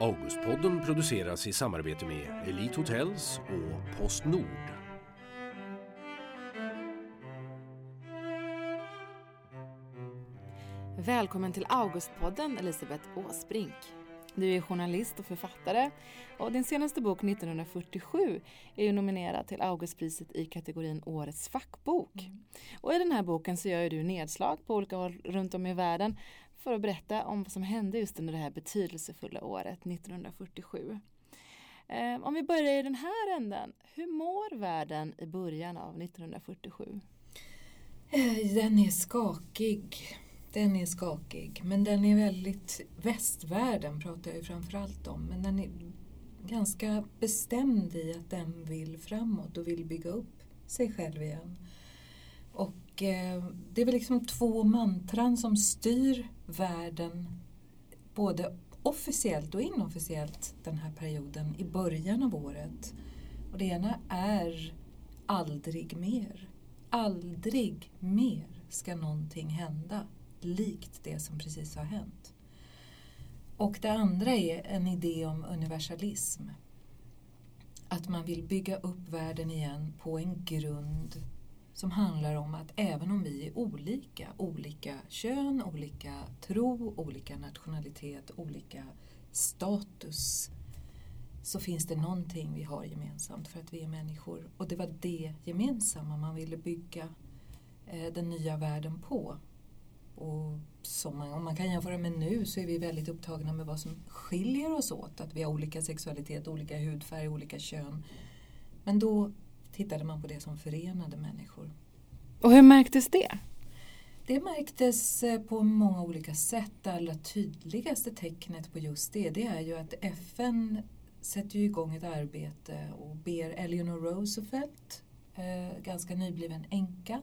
Augustpodden produceras i samarbete med Elite Hotels och Postnord. Välkommen till Augustpodden Elisabeth Åsbrink. Du är journalist och författare och din senaste bok 1947 är ju nominerad till Augustpriset i kategorin Årets fackbok. Mm. Och i den här boken så gör du nedslag på olika håll runt om i världen för att berätta om vad som hände just under det här betydelsefulla året 1947. Eh, om vi börjar i den här änden, hur mår världen i början av 1947? Eh, den är skakig. Den är skakig, men den är väldigt, västvärlden pratar jag ju framförallt om, men den är ganska bestämd i att den vill framåt och vill bygga upp sig själv igen. Och eh, det är väl liksom två mantran som styr världen både officiellt och inofficiellt den här perioden i början av året. Och det ena är aldrig mer. Aldrig mer ska någonting hända likt det som precis har hänt. Och det andra är en idé om universalism. Att man vill bygga upp världen igen på en grund som handlar om att även om vi är olika, olika kön, olika tro, olika nationalitet, olika status, så finns det någonting vi har gemensamt för att vi är människor. Och det var det gemensamma man ville bygga eh, den nya världen på. Och som man, om man kan jämföra med nu så är vi väldigt upptagna med vad som skiljer oss åt. Att vi har olika sexualitet, olika hudfärg, olika kön. Men då tittade man på det som förenade människor. Och hur märktes det? Det märktes eh, på många olika sätt. Det allra tydligaste tecknet på just det, det är ju att FN sätter igång ett arbete och ber Eleanor Roosevelt, eh, ganska nybliven änka,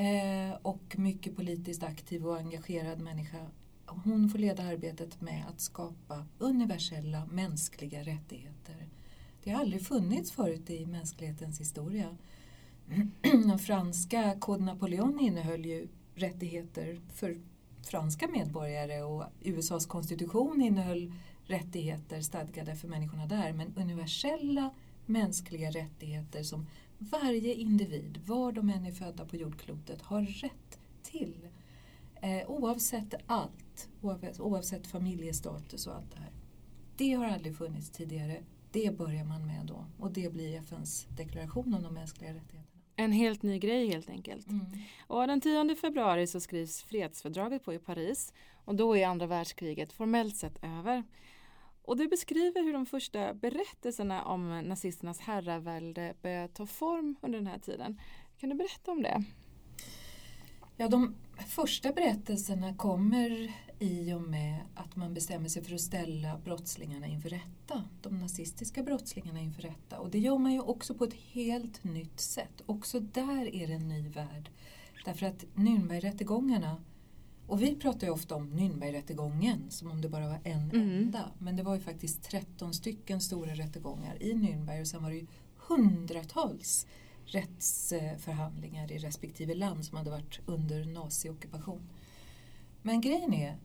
eh, och mycket politiskt aktiv och engagerad människa, hon får leda arbetet med att skapa universella mänskliga rättigheter. Det har aldrig funnits förut i mänsklighetens historia. Den franska Code Napoleon innehöll ju rättigheter för franska medborgare och USAs konstitution innehöll rättigheter stadgade för människorna där. Men universella mänskliga rättigheter som varje individ, var de än är födda på jordklotet, har rätt till. Eh, oavsett allt, oavsett, oavsett familjestatus och allt det här. Det har aldrig funnits tidigare det börjar man med då och det blir FNs deklaration om de mänskliga rättigheterna. En helt ny grej helt enkelt. Mm. Och den 10 februari så skrivs fredsfördraget på i Paris och då är andra världskriget formellt sett över. Och du beskriver hur de första berättelserna om nazisternas herravälde börjar ta form under den här tiden. Kan du berätta om det? Ja, de första berättelserna kommer i och med att man bestämmer sig för att ställa brottslingarna inför rätta. De nazistiska brottslingarna inför rätta. Och det gör man ju också på ett helt nytt sätt. Också där är det en ny värld. Därför att Nürnbergrättegångarna och vi pratar ju ofta om Nürnbergrättegången som om det bara var en mm. enda. Men det var ju faktiskt 13 stycken stora rättegångar i Nürnberg och sen var det ju hundratals rättsförhandlingar i respektive land som hade varit under naziockupation. Men grejen är,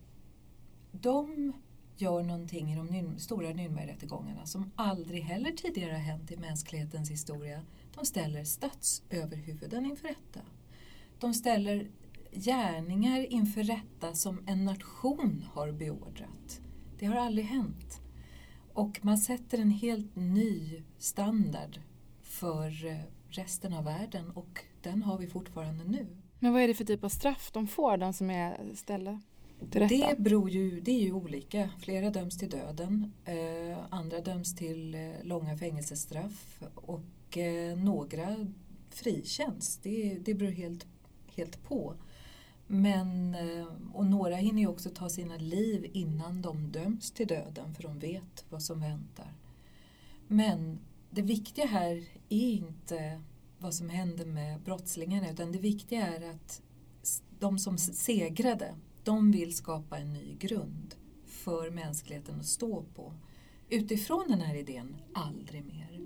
de gör någonting i de stora Nürnbergrättegångarna som aldrig heller tidigare har hänt i mänsklighetens historia. De ställer statsöverhuvuden inför rätta. De ställer gärningar inför rätta som en nation har beordrat. Det har aldrig hänt. Och man sätter en helt ny standard för eh, resten av världen och den har vi fortfarande nu. Men vad är det för typ av straff de får, de som är ställda till rätta? Det, beror ju, det är ju olika. Flera döms till döden, eh, andra döms till eh, långa fängelsestraff och eh, några frikänns. Det, det beror helt, helt på. Men, eh, och några hinner ju också ta sina liv innan de döms till döden för de vet vad som väntar. Men det viktiga här är inte vad som händer med brottslingarna utan det viktiga är att de som segrade, de vill skapa en ny grund för mänskligheten att stå på. Utifrån den här idén, aldrig mer.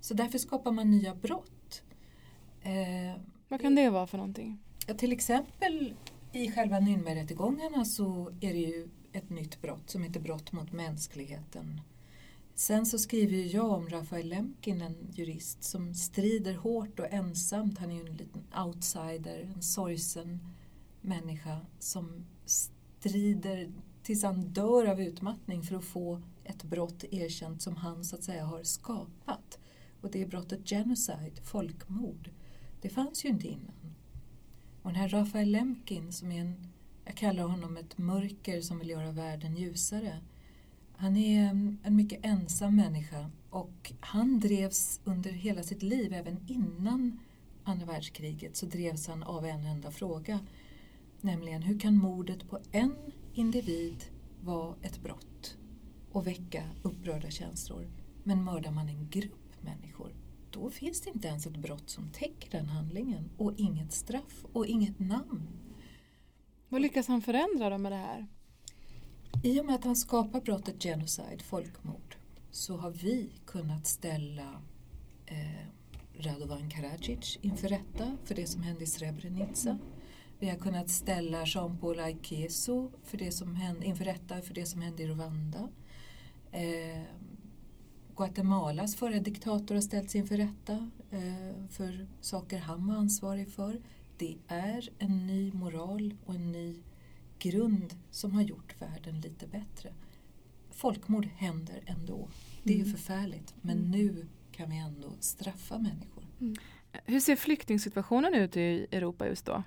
Så därför skapar man nya brott. Eh, vad kan det vara för någonting? Ja, till exempel i själva Nürnbergrättegångarna så är det ju ett nytt brott som heter brott mot mänskligheten. Sen så skriver jag om Rafael Lemkin, en jurist som strider hårt och ensamt. Han är ju en liten outsider, en sorgsen människa som strider tills han dör av utmattning för att få ett brott erkänt som han så att säga har skapat. Och det är brottet genocide, folkmord. Det fanns ju inte innan. Och den här Rafael Lemkin som är en, jag kallar honom ett mörker som vill göra världen ljusare. Han är mm, en mycket ensam människa och han drevs under hela sitt liv, även innan andra världskriget, så drevs han av en enda fråga. Nämligen hur kan mordet på en individ vara ett brott och väcka upprörda känslor? Men mördar man en grupp människor, då finns det inte ens ett brott som täcker den handlingen och inget straff och inget namn. Vad lyckas han förändra då med det här? I och med att han skapar brottet genocide, folkmord, så har vi kunnat ställa eh, Radovan Karadzic inför rätta för det som hände i Srebrenica. Vi har kunnat ställa Jean-Paul Aikeso för det som hände, inför rätta för det som hände i Rwanda. Eh, Guatemalas förra diktator har ställts inför rätta eh, för saker han var ansvarig för. Det är en ny moral och en ny grund som har gjort världen lite bättre. Folkmord händer ändå. Det är mm. förfärligt men mm. nu kan vi ändå straffa människor. Mm. Hur ser flyktingsituationen ut i Europa just då?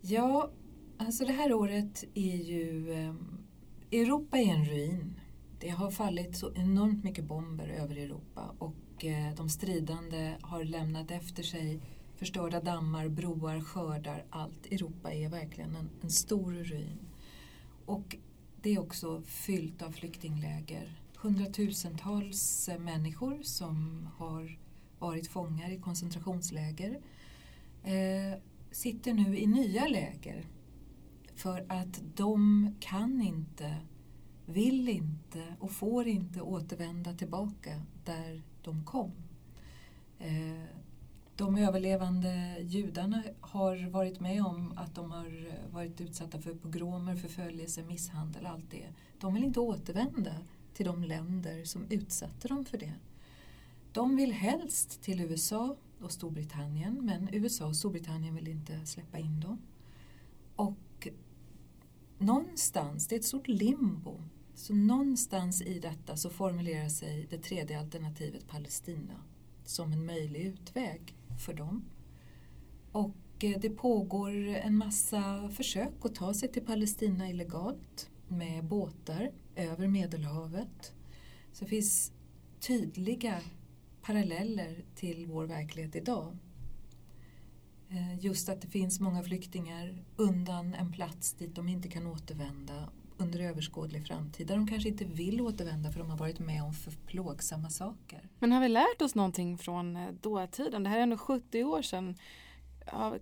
Ja, alltså det här året är ju... Eh, Europa är en ruin. Det har fallit så enormt mycket bomber över Europa och eh, de stridande har lämnat efter sig förstörda dammar, broar, skördar, allt. Europa är verkligen en, en stor ruin. Och det är också fyllt av flyktingläger. Hundratusentals människor som har varit fångar i koncentrationsläger eh, sitter nu i nya läger för att de kan inte, vill inte och får inte återvända tillbaka där de kom. Eh, de överlevande judarna har varit med om att de har varit utsatta för pogromer, förföljelse, misshandel, allt det. De vill inte återvända till de länder som utsatte dem för det. De vill helst till USA och Storbritannien men USA och Storbritannien vill inte släppa in dem. Och någonstans, det är ett stort limbo, så någonstans i detta så formulerar sig det tredje alternativet Palestina som en möjlig utväg för dem. Och eh, det pågår en massa försök att ta sig till Palestina illegalt med båtar över Medelhavet. Så det finns tydliga paralleller till vår verklighet idag. Eh, just att det finns många flyktingar undan en plats dit de inte kan återvända under överskådlig framtid där de kanske inte vill återvända för de har varit med om för plågsamma saker. Men har vi lärt oss någonting från eh, dåtiden? Det här är ändå 70 år sedan.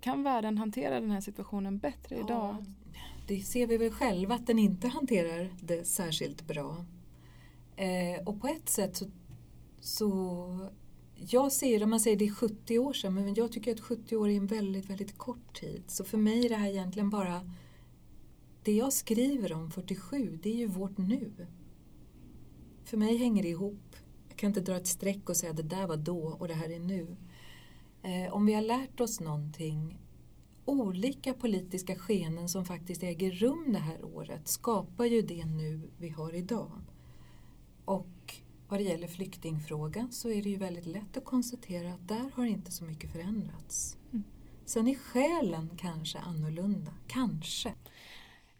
kan världen hantera den här situationen bättre ja, idag? Det ser vi väl själva att den inte hanterar det särskilt bra. Eh, och på ett sätt så, så jag ser, om man säger det är 70 år sedan, men jag tycker att 70 år är en väldigt, väldigt kort tid. Så för mig är det här egentligen bara det jag skriver om 47, det är ju vårt nu. För mig hänger det ihop. Jag kan inte dra ett streck och säga att det där var då och det här är nu. Eh, om vi har lärt oss någonting, olika politiska skenen som faktiskt äger rum det här året skapar ju det nu vi har idag. Och vad det gäller flyktingfrågan så är det ju väldigt lätt att konstatera att där har inte så mycket förändrats. Mm. Sen är själen kanske annorlunda, kanske.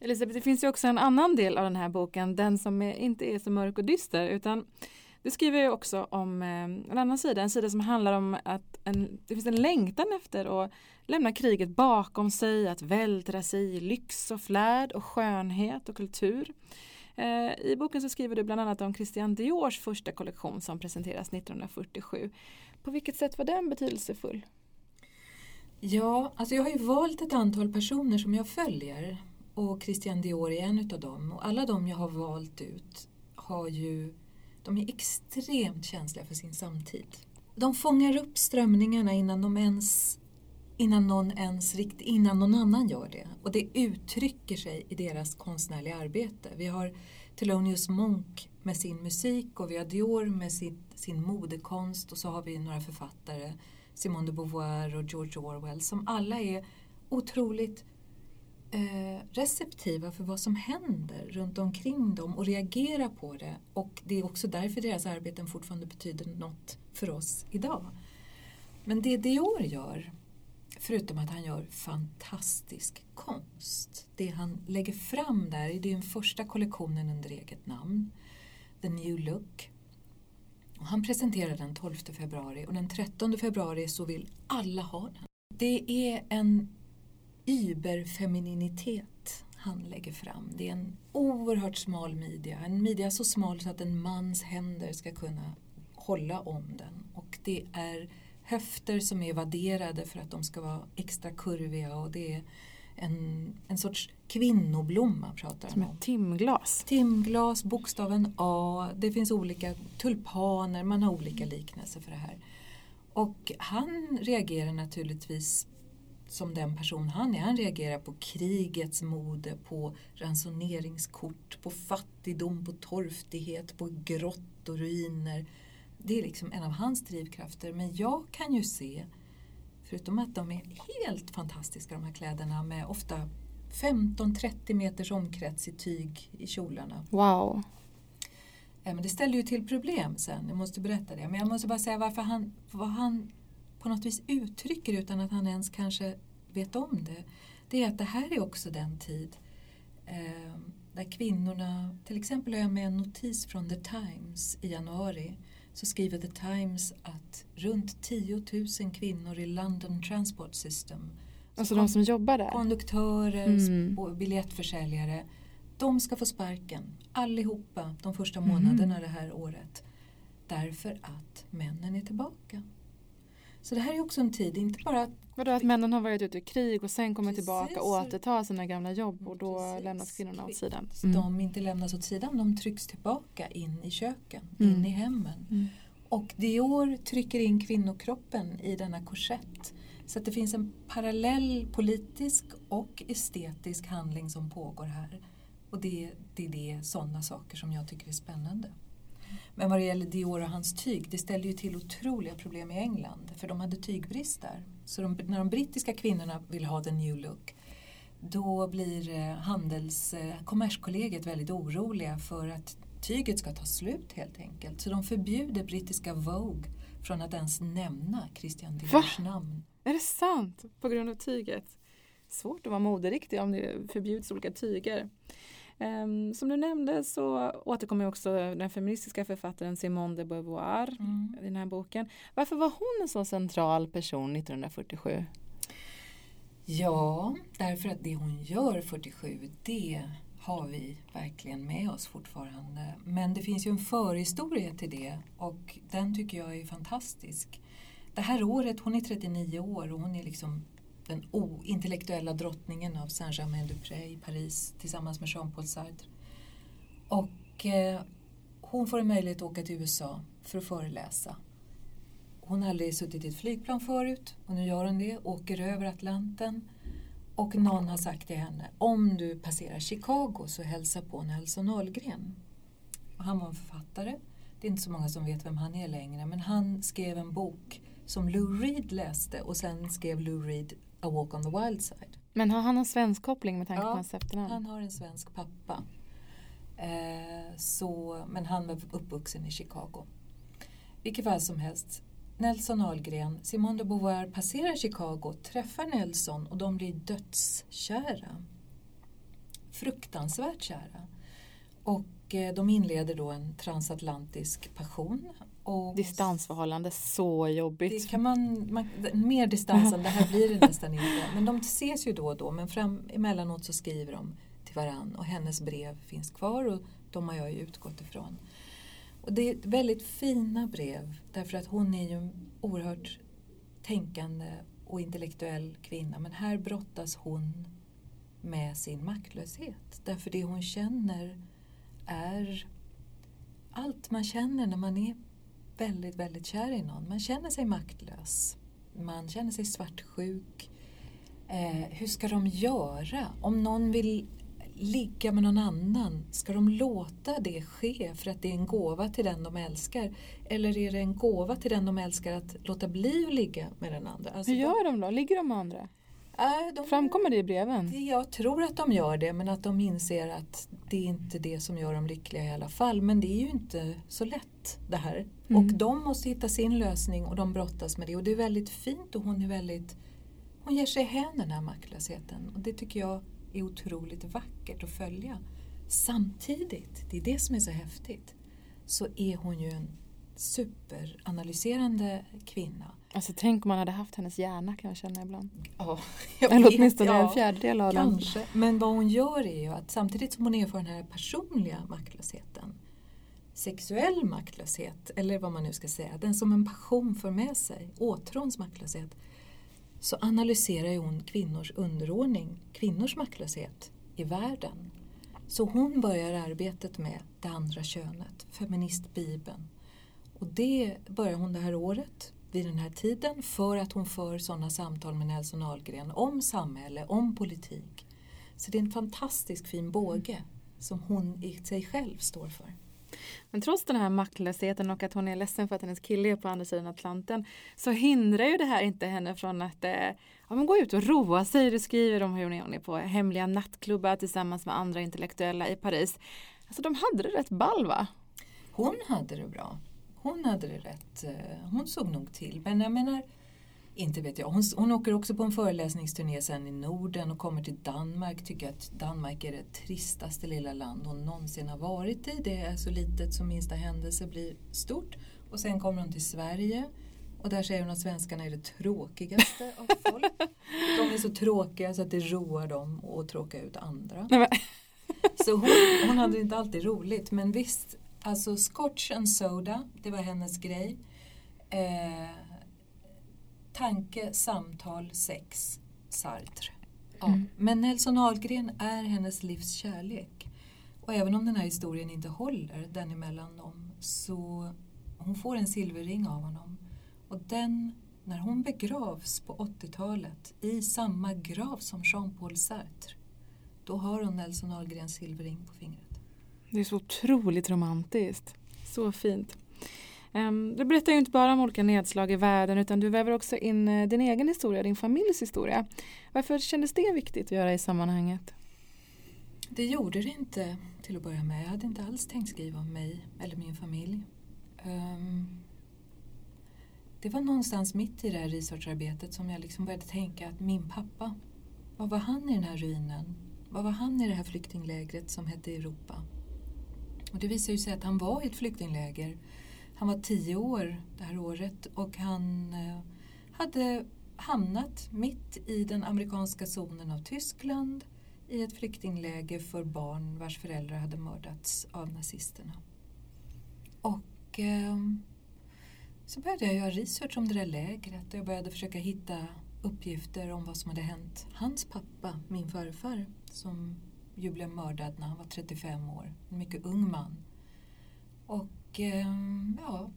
Elisabeth, det finns ju också en annan del av den här boken, den som är, inte är så mörk och dyster utan du skriver ju också om eh, en annan sida, en sida som handlar om att en, det finns en längtan efter att lämna kriget bakom sig, att vältra sig i lyx och flärd och skönhet och kultur. Eh, I boken så skriver du bland annat om Christian Diors första kollektion som presenteras 1947. På vilket sätt var den betydelsefull? Ja, alltså jag har ju valt ett antal personer som jag följer och Christian Dior är en utav dem. Och alla de jag har valt ut har ju, de är extremt känsliga för sin samtid. De fångar upp strömningarna innan de ens innan någon ens rikt, innan någon annan gör det. Och det uttrycker sig i deras konstnärliga arbete. Vi har Thelonious Monk med sin musik och vi har Dior med sin, sin modekonst och så har vi några författare, Simone de Beauvoir och George Orwell, som alla är otroligt Eh, receptiva för vad som händer runt omkring dem och reagera på det. Och det är också därför deras arbeten fortfarande betyder något för oss idag. Men det Dior gör, förutom att han gör fantastisk konst, det han lägger fram där, det är den första kollektionen under eget namn, The New Look. Och han presenterar den 12 februari och den 13 februari så vill alla ha den. Det är en überfemininitet han lägger fram. Det är en oerhört smal midja, en midja så smal så att en mans händer ska kunna hålla om den. Och det är höfter som är vadderade för att de ska vara extra kurviga och det är en, en sorts kvinnoblomma pratar Som han om. ett timglas. Timglas, bokstaven A, det finns olika tulpaner, man har olika liknelser för det här. Och han reagerar naturligtvis som den person han är. Han reagerar på krigets mode, på ransoneringskort, på fattigdom, på torftighet, på grott och ruiner. Det är liksom en av hans drivkrafter. Men jag kan ju se, förutom att de är helt fantastiska de här kläderna med ofta 15-30 meters omkrets i tyg i kjolarna. Wow. Ja, men det ställer ju till problem sen, jag måste berätta det. Men jag måste bara säga varför han, vad han på något vis uttrycker utan att han ens kanske vet om det. Det är att det här är också den tid eh, där kvinnorna, till exempel har jag med en notis från The Times i januari så skriver The Times att runt 10 000 kvinnor i London Transport System Alltså de som jobbar där? Konduktörer Mm. och biljettförsäljare. De ska få sparken, allihopa, de första Mm. månaderna det här året. Därför att männen är tillbaka. Så det här är också en tid, inte bara att Vadå att männen har varit ute i krig och sen kommer Precis. tillbaka och återtar sina gamla jobb och då Precis. lämnas kvinnorna åt sidan. de inte lämnas åt sidan, de trycks tillbaka in i köken, Mm. in i hemmen. Mm. Och Dior trycker in kvinnokroppen i denna korsett. Så att det finns en parallell politisk och estetisk handling som pågår här. Och det, det är det, sådana saker som jag tycker är spännande. Men vad det gäller Dior och hans tyg, det ställde ju till otroliga problem i England. För de hade tygbrist där. Så de, när de brittiska kvinnorna vill ha the new look då blir eh, handels, eh, kommerskollegiet väldigt oroliga för att tyget ska ta slut helt enkelt. Så de förbjuder brittiska Vogue från att ens nämna Christian Diors namn. Är det sant? På grund av tyget? Svårt att vara moderiktig om det förbjuds olika tyger. Ehm, som du nämnde så återkommer också den feministiska författaren Simone de Beauvoir Mm. i den här boken. Varför var hon en så central person 1947? Ja, därför att det hon gör 47, det har vi verkligen med oss fortfarande. Men det finns ju en förhistoria till det och den tycker jag är fantastisk. Det här året, hon är 39 år och hon är liksom den ointellektuella drottningen av Saint-Germain-du-Pré i Paris tillsammans med Jean-Paul Sartre. Och eh, hon får en möjlighet att åka till USA för att föreläsa. Hon har aldrig suttit i ett flygplan förut och nu gör hon det, åker över Atlanten och någon har sagt till henne om du passerar Chicago så hälsa på Nelson Ahlgren. Och han var en författare. Det är inte så många som vet vem han är längre men han skrev en bok som Lou Reed läste och sen skrev Lou Reed A Walk on the Wild Side. Men har han en svensk koppling med tanke Ja, på hans efternamn? Han har en svensk pappa. Eh, så, men han var uppvuxen i Chicago. Vilket fall som helst. Nelson Ahlgren, Simone de Beauvoir passerar Chicago, träffar Nelson och de blir dödskära. Fruktansvärt kära. Och eh, de inleder då en transatlantisk passion. Och Distansförhållande, så jobbigt. det kan man, man, mer distans än det här blir det nästan inte. Men de ses ju då och då men fram, emellanåt så skriver de till varann och hennes brev finns kvar och de har jag ju utgått ifrån. Och det är väldigt fina brev därför att hon är ju en oerhört tänkande och intellektuell kvinna men här brottas hon med sin maktlöshet. Därför det hon känner är allt man känner när man är väldigt, väldigt kär i någon. Man känner sig maktlös. Man känner sig svartsjuk. Eh, hur ska de göra? Om någon vill ligga med någon annan, ska de låta det ske för att det är en gåva till den de älskar? Eller är det en gåva till den de älskar att låta bli att ligga med den andra? Alltså Hur gör de då? Ligger de med andra? Äh, de, Framkommer det i breven? Jag tror att de gör det men att de inser att det är inte det som gör dem lyckliga i alla fall. Men det är ju inte så lätt det här. Mm. Och de måste hitta sin lösning och de brottas med det. Och det är väldigt fint och hon är väldigt hon ger sig hän den här maktlösheten. Och det tycker jag är otroligt vackert att följa. Samtidigt, det är det som är så häftigt, så är hon ju en superanalyserande kvinna. Alltså tänk om man hade haft hennes hjärna kan jag känna ibland. Ja, jag Eller åtminstone ja, en fjärdedel av den. Kanske, men vad hon gör är ju att samtidigt som hon erfar den här personliga maktlösheten sexuell maktlöshet, eller vad man nu ska säga, den som en passion för med sig, åtråns maktlöshet, så analyserar hon kvinnors underordning, kvinnors maktlöshet i världen. Så hon börjar arbetet med det andra könet, feministbibeln. Och det börjar hon det här året vid den här tiden för att hon för sådana samtal med Nelson Ahlgren om samhälle, om politik. Så det är en fantastisk fin båge som hon i sig själv står för. Men trots den här maktlösheten och att hon är ledsen för att hennes kille är på andra sidan Atlanten så hindrar ju det här inte henne från att eh, ja, gå ut och roa sig. Det skriver om hur hon är på hemliga nattklubbar tillsammans med andra intellektuella i Paris. Alltså de hade det rätt ball va? Hon hade det bra. Hon hade det rätt. Eh, hon såg nog till. Men jag menar inte vet jag. Hon, hon åker också på en föreläsningsturné sen i Norden och kommer till Danmark. Tycker att Danmark är det tristaste lilla land hon någonsin har varit i. Det är så litet som minsta händelse blir stort. Och sen kommer hon till Sverige och där säger hon att svenskarna är det tråkigaste av folk. De är så tråkiga så att det roar dem att tråka ut andra. så hon, hon hade inte alltid roligt men visst, alltså scotch and soda, det var hennes grej. Eh, tanke, samtal, sex, Sartre. Ja. Mm. Men Nelson Ahlgren är hennes livs kärlek. Och även om den här historien inte håller, den emellan dem, så hon får en silverring av honom. Och den, när hon begravs på 80-talet i samma grav som Jean-Paul Sartre, då har hon Nelson Ahlgrens silverring på fingret. Det är så otroligt romantiskt. Så fint. Um, du berättar ju inte bara om olika nedslag i världen utan du väver också in uh, din egen historia, din familjs historia. Varför kändes det viktigt att göra i sammanhanget? Det gjorde det inte till att börja med. Jag hade inte alls tänkt skriva om mig eller min familj. Um, det var någonstans mitt i det här researcharbetet som jag liksom började tänka att min pappa, vad var han i den här ruinen? Vad var han i det här flyktinglägret som hette Europa? Och det visade sig att han var i ett flyktingläger han var tio år det här året och han eh, hade hamnat mitt i den amerikanska zonen av Tyskland i ett flyktingläger för barn vars föräldrar hade mördats av nazisterna. Och eh, så började jag göra research om det där lägret och jag började försöka hitta uppgifter om vad som hade hänt hans pappa, min farfar, som ju blev mördad när han var 35 år. En mycket ung man. Och ehm, ja,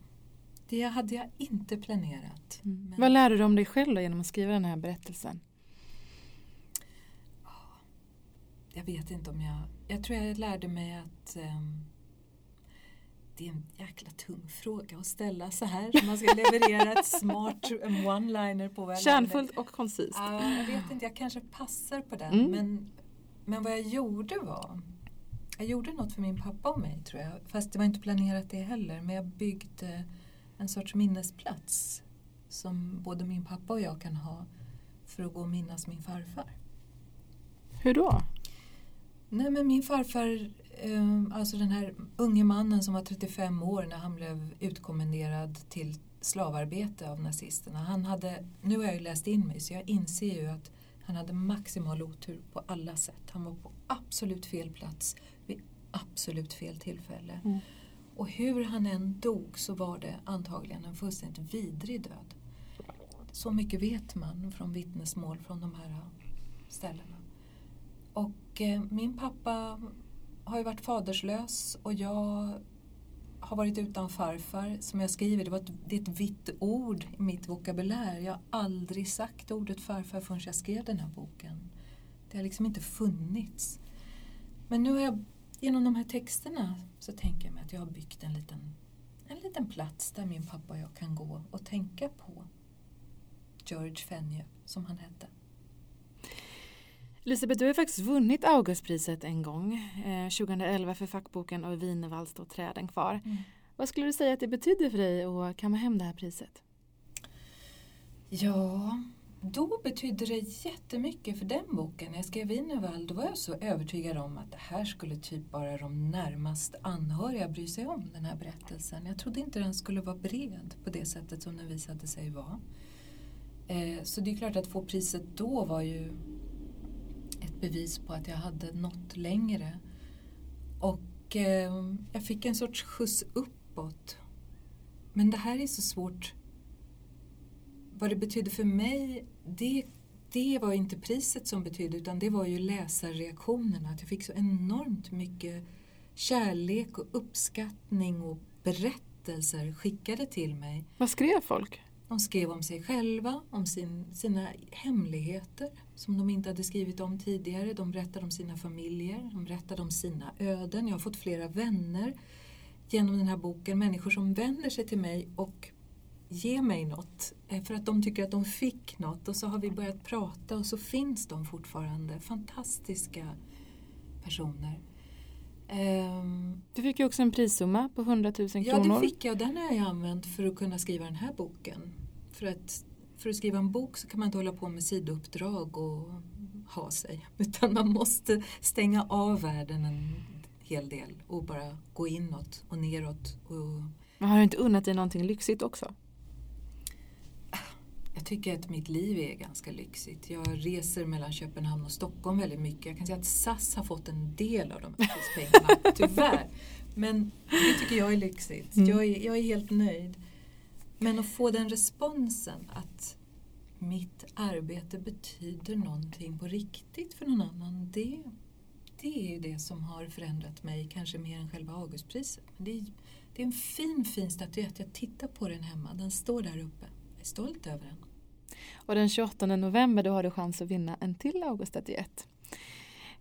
det hade jag inte planerat. Mm. Men... Vad lärde du om dig själv då genom att skriva den här berättelsen? Jag vet inte om jag... Jag tror jag lärde mig att um, det är en jäkla tung fråga att ställa så här. Man ska leverera ett smart one-liner på Kärnfullt och koncist. Uh, jag vet inte, jag kanske passar på den. Mm. Men, men vad jag gjorde var jag gjorde något för min pappa och mig tror jag. Fast det var inte planerat det heller. Men jag byggde en sorts minnesplats som både min pappa och jag kan ha för att gå och minnas min farfar. Hur då? Nej men min farfar, eh, alltså den här unge mannen som var 35 år när han blev utkommenderad till slavarbete av nazisterna. Han hade, nu har jag ju läst in mig så jag inser ju att han hade maximal otur på alla sätt. Han var på absolut fel plats absolut fel tillfälle. Mm. Och hur han än dog så var det antagligen en fullständigt vidrig död. Så mycket vet man från vittnesmål från de här ställena. Och eh, min pappa har ju varit faderslös och jag har varit utan farfar, som jag skriver, det, var ett, det är ett vitt ord i mitt vokabulär. Jag har aldrig sagt ordet farfar förrän jag skrev den här boken. Det har liksom inte funnits. Men nu har jag, genom de här texterna, så tänker jag mig att jag har byggt en liten, en liten plats där min pappa och jag kan gå och tänka på George Fenje, som han hette. Elisabeth, du har faktiskt vunnit Augustpriset en gång, eh, 2011 för fackboken Och Wienerwald står träden kvar. Mm. Vad skulle du säga att det betyder för dig att kamma hem det här priset? Ja, då betydde det jättemycket för den boken. När jag skrev Wienerwald då var jag så övertygad om att det här skulle typ bara de närmast anhöriga bry sig om, den här berättelsen. Jag trodde inte den skulle vara bred på det sättet som den visade sig vara. Eh, så det är klart att få priset då var ju bevis på att jag hade nått längre. Och eh, jag fick en sorts skjuts uppåt. Men det här är så svårt. Vad det betydde för mig, det, det var inte priset som betydde utan det var ju läsarreaktionerna. Att jag fick så enormt mycket kärlek och uppskattning och berättelser skickade till mig. Vad skrev folk? De skrev om sig själva, om sin, sina hemligheter som de inte hade skrivit om tidigare. De berättade om sina familjer, de berättade om sina öden. Jag har fått flera vänner genom den här boken, människor som vänder sig till mig och ger mig något eh, för att de tycker att de fick något och så har vi börjat prata och så finns de fortfarande. Fantastiska personer. Um, du fick ju också en prissumma på 100 000 kronor. Ja, det fick jag och den har jag använt för att kunna skriva den här boken. För att, för att skriva en bok så kan man inte hålla på med sidouppdrag och ha sig. Utan man måste stänga av världen en hel del och bara gå inåt och neråt. Och... Men har du inte unnat dig någonting lyxigt också? Jag tycker att mitt liv är ganska lyxigt. Jag reser mellan Köpenhamn och Stockholm väldigt mycket. Jag kan säga att SAS har fått en del av de här pengarna, tyvärr. Men det tycker jag är lyxigt. Mm. Jag, är, jag är helt nöjd. Men att få den responsen att mitt arbete betyder någonting på riktigt för någon annan, det, det är ju det som har förändrat mig, kanske mer än själva Augustpriset. Men det, är, det är en fin, fin statyett. Jag tittar på den hemma, den står där uppe. Stolt över den. Och den 28 november då har du chans att vinna en till Auguststatyett.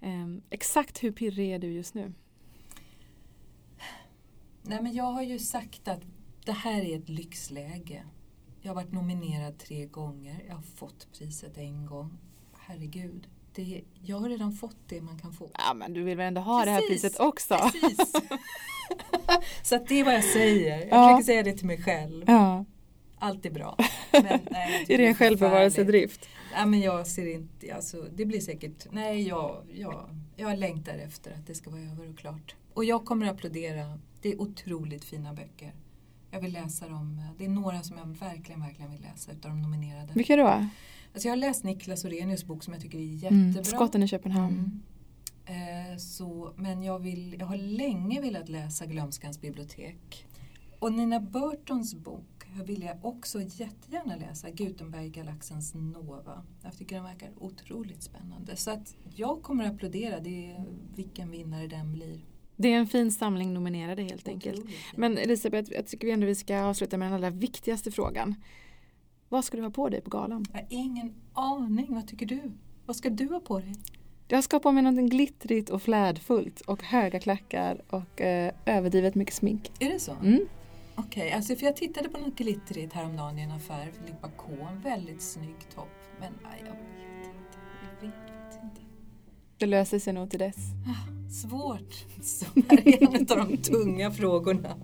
Um, exakt hur pirrig är du just nu? Nej, men jag har ju sagt att det här är ett lyxläge. Jag har varit nominerad tre gånger. Jag har fått priset en gång. Herregud. Det, jag har redan fått det man kan få. Ja, men du vill väl ändå ha Precis. det här priset också? Precis. Så att det är vad jag säger. Jag ja. försöker säga det till mig själv. Ja. Allt är bra. Men, nej, är det en självbevarelsedrift? Ja, men jag ser inte, alltså, det blir säkert, nej jag, jag, jag längtar efter att det ska vara över och klart. Och jag kommer att applådera, det är otroligt fina böcker. Jag vill läsa dem, det är några som jag verkligen, verkligen vill läsa utav de nominerade. Vilka då? Alltså jag har läst Niklas Orenius bok som jag tycker är mm, jättebra. Mm, Skotten i Köpenhamn. Mm. Eh, så, men jag, vill, jag har länge velat läsa Glömskans bibliotek. Och Nina Burtons bok vill jag också jättegärna läsa Gutenberg-galaxens Nova. Jag tycker den verkar otroligt spännande. Så att jag kommer att applådera det vilken vinnare den blir. Det är en fin samling nominerade helt enkelt. Men Elisabeth, jag tycker vi ändå vi ska avsluta med den allra viktigaste frågan. Vad ska du ha på dig på galan? Jag har ingen aning. Vad tycker du? Vad ska du ha på dig? Jag ska ha på mig något glittrigt och flärdfullt och höga klackar och eh, överdrivet mycket smink. Är det så? Mm. Okej, okay, alltså för jag tittade på något glittrigt häromdagen i en affär, Filippa K. En väldigt snygg topp. Men nej, jag vet inte. Jag vet inte. Det löser sig nog till dess. Ah, svårt. Så här är en av de tunga frågorna.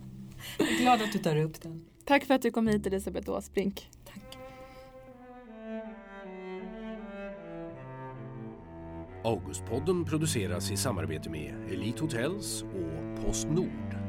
Jag är glad att du tar upp den. Tack för att du kom hit Elisabeth Åsbrink. Tack. Augustpodden produceras i samarbete med Elite Hotels och Postnord.